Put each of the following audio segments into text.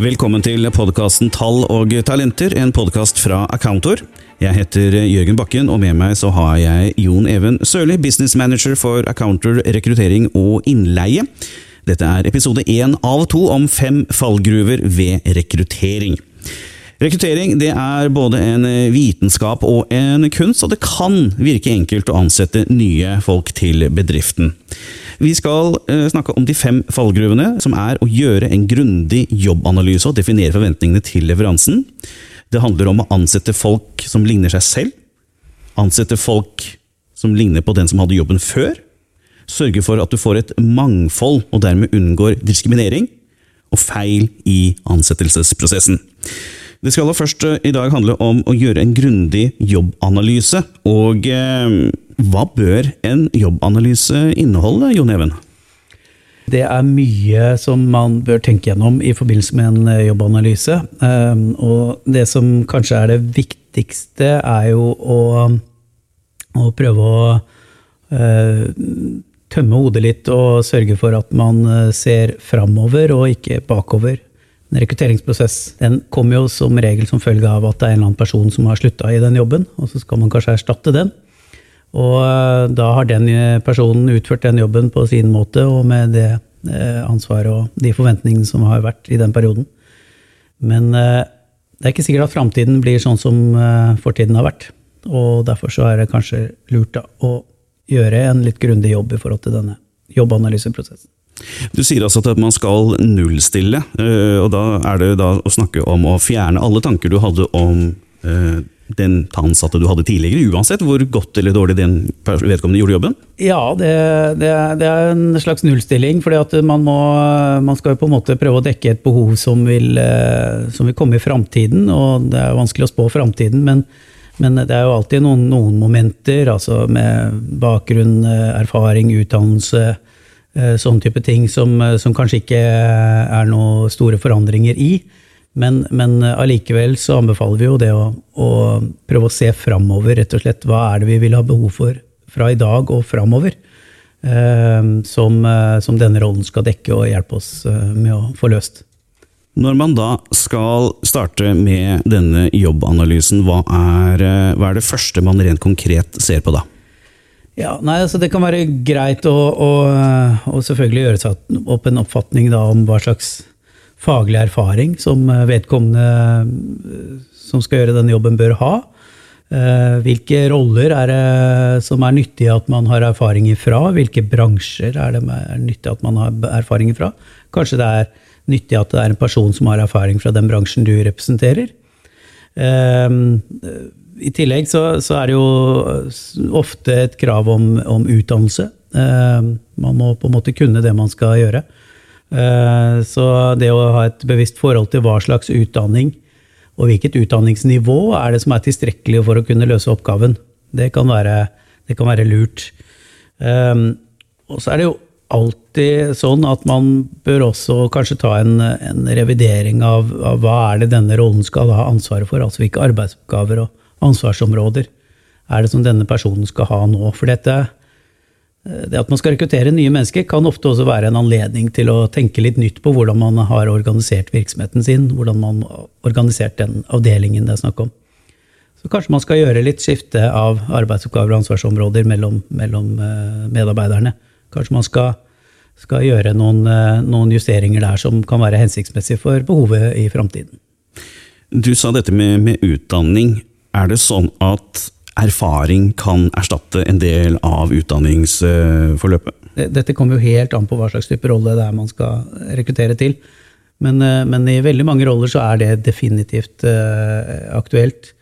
Velkommen til podkasten Tall og talenter, en podkast fra Accountor. Jeg heter Jørgen Bakken, og med meg så har jeg Jon Even Sørli, business manager for Accountor rekruttering og innleie. Dette er episode én av to om fem fallgruver ved rekruttering. Rekruttering det er både en vitenskap og en kunst, og det kan virke enkelt å ansette nye folk til bedriften. Vi skal eh, snakke om de fem fallgruvene, som er å gjøre en grundig jobbanalyse og definere forventningene til leveransen. Det handler om å ansette folk som ligner seg selv. Ansette folk som ligner på den som hadde jobben før. Sørge for at du får et mangfold, og dermed unngår diskriminering og feil i ansettelsesprosessen. Det skal da først eh, i dag handle om å gjøre en grundig jobbanalyse. Og eh, hva bør en jobbanalyse inneholde, Jon Even? Det er mye som man bør tenke gjennom i forbindelse med en eh, jobbanalyse. Eh, og det som kanskje er det viktigste, er jo å, å prøve å eh, tømme hodet litt og sørge for at man eh, ser framover og ikke bakover. En rekrutteringsprosess den kommer jo som regel som følge av at det er en eller annen person som har slutta i den jobben, og så skal man kanskje erstatte den. Og eh, da har den personen utført den jobben på sin måte og med det eh, ansvaret og de forventningene som har vært i den perioden. Men eh, det er ikke sikkert at framtiden blir sånn som fortiden har vært. Og derfor så er det kanskje lurt da, å gjøre en litt grundig jobb i forhold til denne jobbanalyseprosessen. Du sier altså at man skal nullstille, eh, og da er det da å snakke om å fjerne alle tanker du hadde om eh, den ansatte du hadde tidligere, uansett hvor godt eller dårlig den vedkommende gjorde jobben? Ja, det, det, det er en slags nullstilling. fordi man, man skal jo på en måte prøve å dekke et behov som vil, eh, som vil komme i framtiden. Og det er vanskelig å spå framtiden, men, men det er jo alltid noen, noen momenter altså med bakgrunn, erfaring, utdannelse Eh, sånn type ting som, eh, som, kanskje ikke er noen store forandringer i. Men, men allikevel så anbefaler vi jo det å, å, prøve å se framover, rett og slett. Hva er det vi vil ha behov for fra i dag og framover? Eh, som, eh, som, denne rollen skal dekke og hjelpe oss med å få løst. Når man da skal starte med denne jobbanalysen, hva er, hva er det første man rent konkret ser på da? Ja, nei, altså Det kan være greit å, å, å selvfølgelig gjøre seg opp en oppfatning da, om hva slags faglig erfaring som vedkommende som skal gjøre denne jobben, bør ha. Eh, hvilke roller er det som er nyttige at man har erfaring ifra? Hvilke bransjer er det er nyttig at man har erfaring ifra? Kanskje det er nyttig at det er en person som har erfaring fra den bransjen du representerer. Eh, i tillegg så, er det jo ofte et krav om, utdannelse. Eh, man må på en måte kunne det man skal gjøre. Eh, så det å ha et bevisst forhold til hva slags utdanning og hvilket utdanningsnivå er det som er tilstrekkelig for å kunne løse oppgaven, det kan være, det kan være lurt. Eh, og så er det jo alltid sånn at man bør også kanskje ta en, en revidering av, av, hva er det denne rollen skal ha ansvaret for, altså hvilke arbeidsoppgaver og ansvarsområder er det som denne personen skal ha nå? For dette, det at man skal rekruttere nye mennesker, kan ofte også være en anledning til å tenke litt nytt på hvordan man har organisert virksomheten sin, hvordan man har organisert den avdelingen det er snakk om. Så kanskje man skal gjøre litt skifte av arbeidsoppgaver og ansvarsområder mellom, mellom eh, medarbeiderne. Kanskje man skal, skal gjøre noen, eh, noen justeringer der som kan være hensiktsmessige for behovet i framtiden. Du sa dette med, med utdanning. Er det sånn at erfaring kan erstatte en del av utdanningsforløpet? Dette kommer jo helt an på hva slags type rolle det er man skal rekruttere til. Men, eh, men i veldig mange roller så er det definitivt uh, aktuelt.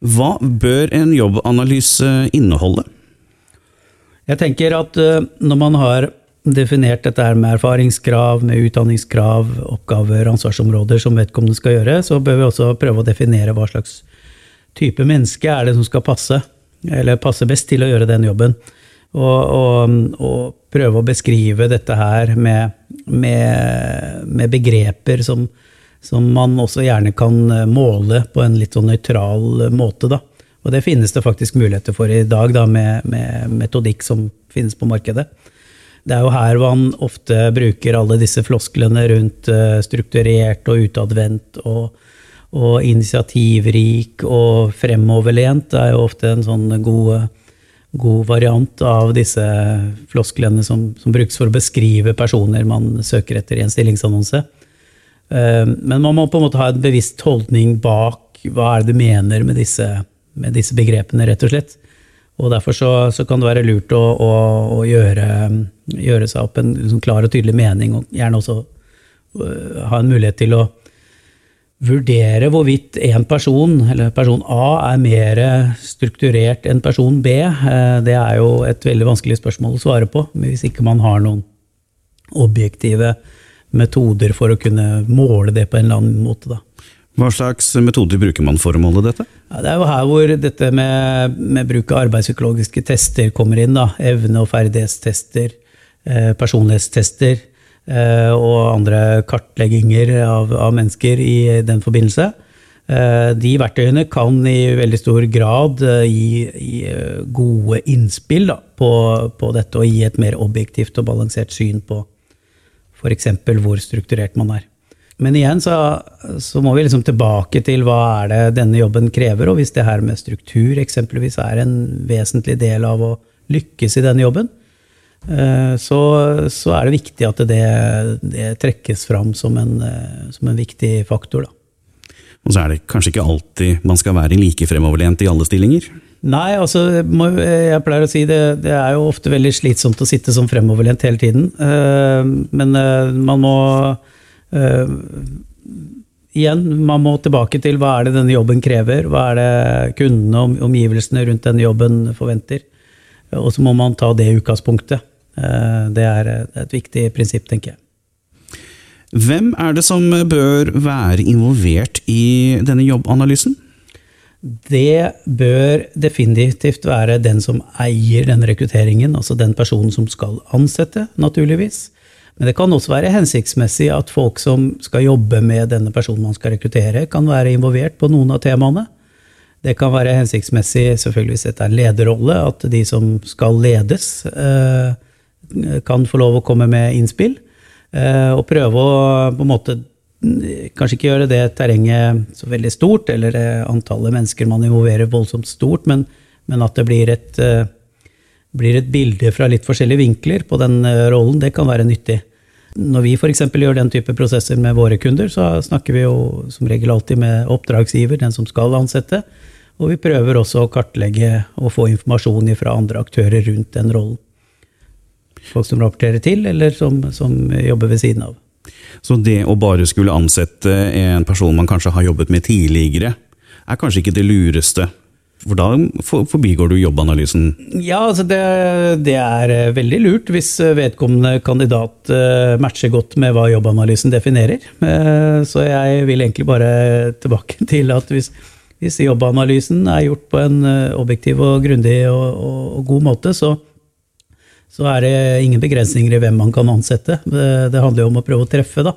Hva bør en jobbanalyse inneholde? Jeg tenker at uh, når man har definert dette her med erfaringskrav, med utdanningskrav, oppgaver, ansvarsområder som vedkommende skal gjøre, så bør vi også prøve å definere hva slags type menneske er det som skal passe, eller passe best til å gjøre den jobben. Og, og, og prøve å beskrive dette her med, med, med begreper som, som, man også gjerne kan måle på en litt sånn nøytral måte. Da. Og det finnes det faktisk muligheter for i dag, da, med, med metodikk som finnes på markedet. Det er jo her man ofte bruker alle disse flosklene rundt eh, strukturert og utadvendt og, og initiativrik og fremoverlent. Er jo ofte en sånn god, god variant av disse flosklene som, som, brukes for å beskrive personer man søker etter i en stillingsannonse. Eh, men man må på en måte ha en bevisst holdning bak hva er det du mener med disse, med disse begrepene, rett og slett. Og Derfor så, så, kan det være lurt å, å, å gjøre, gjøre, seg opp en liksom klar og tydelig mening, og gjerne også uh, ha en mulighet til å vurdere hvorvidt en person, eller person A, er mer strukturert enn person B. Uh, det er jo et veldig vanskelig spørsmål å svare på, hvis ikke man har noen objektive metoder for å kunne måle det på en eller annen måte. da. Hva slags metoder bruker man for å måle dette? Ja, det er jo her hvor dette med, med bruk av arbeidspsykologiske tester kommer inn. da. Evne- og ferdighetstester, eh, personlighetstester eh, og andre kartlegginger av, av, mennesker i den forbindelse. Eh, de verktøyene kan i veldig stor grad eh, gi, gi eh, gode innspill da, på, på, dette, og gi et mer objektivt og balansert syn på f.eks. hvor strukturert man er. Men igjen så, så, må vi liksom tilbake til hva er det denne jobben krever. Og hvis det her med struktur eksempelvis er en vesentlig del av å lykkes i denne jobben, eh, så, så er det viktig at det, det trekkes fram som en, eh, som en, viktig faktor. Da. Og så er det kanskje ikke alltid man skal være like fremoverlent i alle stillinger? Nei, altså, jeg pleier å si det, det er jo ofte veldig slitsomt å sitte som fremoverlent hele tiden. Eh, men man må igjen, man må tilbake til hva er det denne jobben krever, hva er det kundene og omgivelsene rundt denne jobben forventer. Og så må man ta det utgangspunktet. Uh, det er et viktig prinsipp, tenker jeg. Hvem er det som bør være involvert i denne jobbanalysen? Det bør definitivt være den som eier den rekrutteringen, altså den personen som skal ansette, naturligvis. Men det kan også være hensiktsmessig at folk som skal jobbe med denne personen man skal rekruttere, kan være involvert på noen av temaene. Det kan være hensiktsmessig, selvfølgelig hvis dette er en lederrolle, at de som skal ledes, eh, kan få lov å komme med innspill. Eh, og prøve å på en måte Kanskje ikke gjøre det terrenget så veldig stort, eller eh, antallet mennesker man involverer voldsomt stort, men, men at det blir et, blir et bilde fra litt forskjellige vinkler på den rollen. Det kan være nyttig. Når vi f.eks. gjør den type prosesser med våre kunder, så snakker vi jo som regel alltid med oppdragsgiver, den som skal ansette. Og vi prøver også å kartlegge og få informasjon fra andre aktører rundt den rollen. Folk som rapporterer til, eller som, som jobber ved siden av. Så det å bare skulle ansette en person man kanskje har jobbet med tidligere, er kanskje ikke det lureste for da forbigår du jobbanalysen? Ja, altså det, det, er eh, veldig lurt hvis eh, vedkommende kandidat eh, matcher godt med hva jobbanalysen definerer. Så jeg vil egentlig bare tilbake til at hvis, hvis jobbanalysen er gjort på en objektiv og grundig og, og, og god måte, så, så, er det ingen begrensninger i hvem man kan ansette. Det, handler jo om å prøve å treffe da,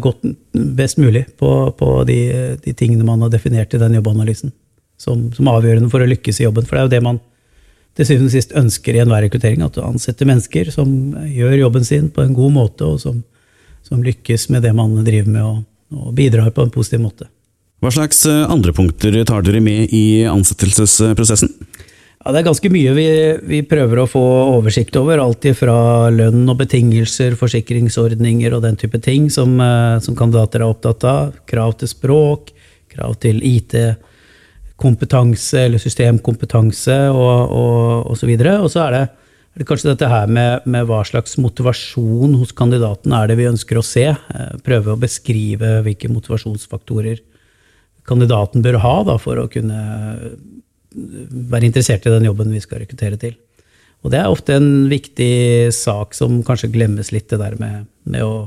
godt, best mulig på, på de, de tingene man har definert i den jobbanalysen som, som, avgjørende for å lykkes i jobben. For det er jo det man til syvende og sist ønsker i enhver rekruttering. At du ansetter mennesker som gjør jobben sin på en god måte, og som, som lykkes med det man driver med, og, og, bidrar på en positiv måte. Hva slags eh, andre punkter tar dere med i ansettelsesprosessen? Ja, det er ganske mye vi, vi prøver å få oversikt over. Alt fra lønn og betingelser, forsikringsordninger og den type ting som, eh, som kandidater er opptatt av. Krav til språk, krav til IT kompetanse eller systemkompetanse og, og, og så videre. Og så er det, er det kanskje dette her med, med, hva slags motivasjon hos kandidaten er det vi ønsker å se. Eh, prøve å beskrive hvilke motivasjonsfaktorer kandidaten bør ha da, for å kunne være interessert i den jobben vi skal rekruttere til. Og det er ofte en viktig sak som kanskje glemmes litt, det der med, med å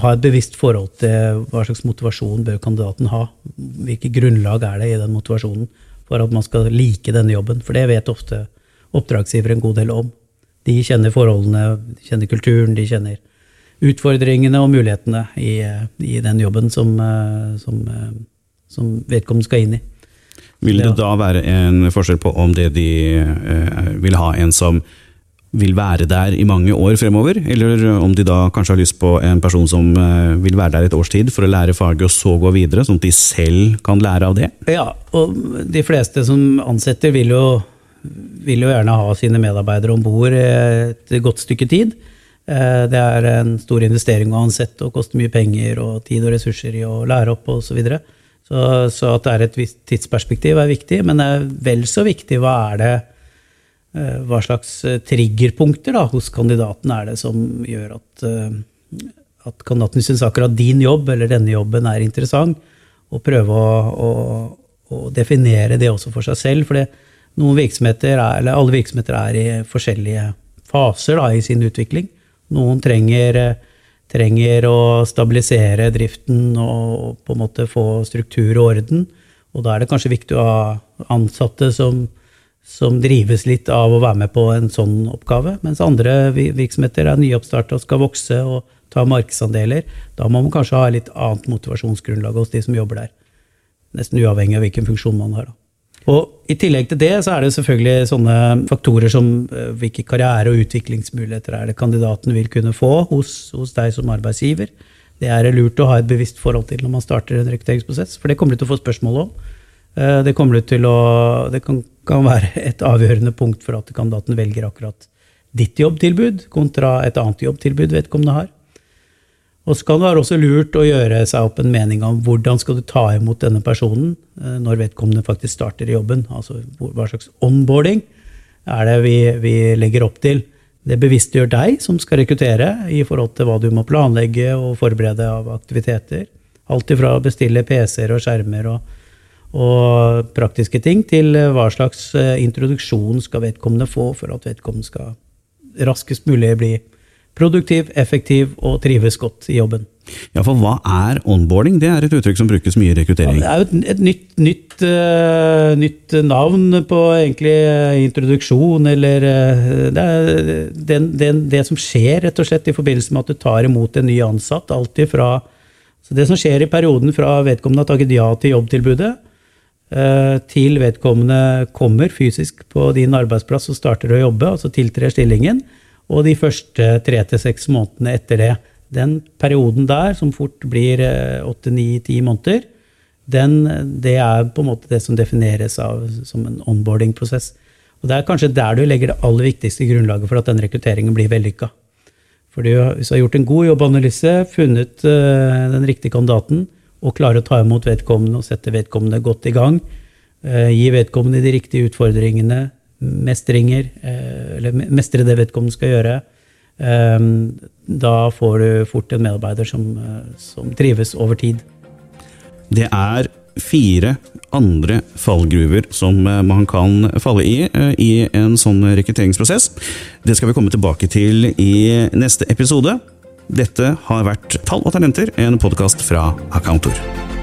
ha et bevisst forhold til hva slags motivasjon bør kandidaten ha. Hvilke grunnlag er det i den motivasjonen for at man skal like denne jobben? For det vet ofte oppdragsgiver en god del om. De kjenner forholdene, de kjenner kulturen, de kjenner utfordringene og mulighetene i, i den jobben som, som, som, vedkommende skal inn i. Vil det da være en forskjell på om det de eh, vil ha en som vil være der i mange år fremover, eller om de da kanskje har lyst på en person som eh, vil være der et års tid for å lære faget og så gå videre, sånn at de selv kan lære av det? Ja, og de fleste som ansetter vil jo, vil jo gjerne ha sine medarbeidere om bord et godt stykke tid. Eh, det er en stor investering å ansette og koster mye penger og tid og ressurser i å lære opp osv. Så, videre. Så Så at det er et visst tidsperspektiv er viktig, men det er vel så viktig hva er det Eh, hva slags eh, triggerpunkter da, hos kandidaten er det som gjør at, eh, at kandidaten syns akkurat din jobb eller denne jobben er interessant, og prøve å, å, å definere det også for seg selv. For noen virksomheter er, eller alle virksomheter er i forskjellige faser da, i sin utvikling. Noen trenger, trenger å stabilisere driften og på en måte få struktur og orden. Og da er det kanskje viktig å ha ansatte som som drives litt av å være med på en sånn oppgave. Mens andre virksomheter er nyoppstarta og skal vokse og ta markedsandeler. Da må man kanskje ha litt annet motivasjonsgrunnlag hos de som jobber der. Nesten uavhengig av hvilken funksjon man har. Og I tillegg til det så er det selvfølgelig sånne faktorer som eh, hvilke karriere- og utviklingsmuligheter er det kandidaten vil kunne få hos, hos deg som arbeidsgiver. Det er det lurt å ha et bevisst forhold til når man starter en rekrutteringsprosess, for det kommer du til å få spørsmål om. Eh, det å Det kan, kan, være et avgjørende punkt for at kandidaten velger akkurat ditt jobbtilbud kontra et annet jobbtilbud vedkommende har. Og så kan det være også lurt å gjøre seg opp en mening om hvordan skal du ta imot denne personen eh, når vedkommende faktisk starter i jobben. Altså hva slags onboarding er det vi, vi legger opp til. Det bevisstgjør deg som skal rekruttere, i forhold til hva du må planlegge og forberede av aktiviteter. Alt ifra å bestille PC-er og skjermer og og praktiske ting, til eh, hva slags eh, introduksjon skal vedkommende få for at vedkommende skal raskest mulig bli produktiv, effektiv og trives godt i jobben. Ja, for Hva er onboarding? Det er et uttrykk som brukes mye i rekruttering. Ja, det er jo et, et nytt, nytt, uh, nytt, navn på egentlig introduksjon, eller uh, det den, den, det som skjer rett og slett i forbindelse med at du tar imot en ny ansatt. alltid fra, så Det som skjer i perioden fra vedkommende har takket ja til jobbtilbudet, Eh, til vedkommende kommer fysisk på din arbeidsplass og starter å jobbe, altså tiltrer stillingen, og de første tre til seks månedene etter det. Den perioden der, som fort blir eh, åtte, ni, ti måneder, den, det er på en måte det som defineres av, som en onboarding-prosess. Og Det er kanskje der du legger det aller viktigste grunnlaget for at den rekrutteringen blir vellykka. For hvis du har gjort en god jobbanalyse, funnet uh, den riktige kandidaten, og klarer å ta imot vedkommende og sette vedkommende godt i gang. Eh, gi vedkommende de riktige utfordringene, mestringer, eh, eller mestre det vedkommende skal gjøre. Eh, da får du fort en medarbeider som, som trives over tid. Det er fire andre fallgruver som man kan falle i i en sånn rekrutteringsprosess. Det skal vi komme tilbake til i neste episode. Dette har vært Tall og talenter, en podkast fra Accountor.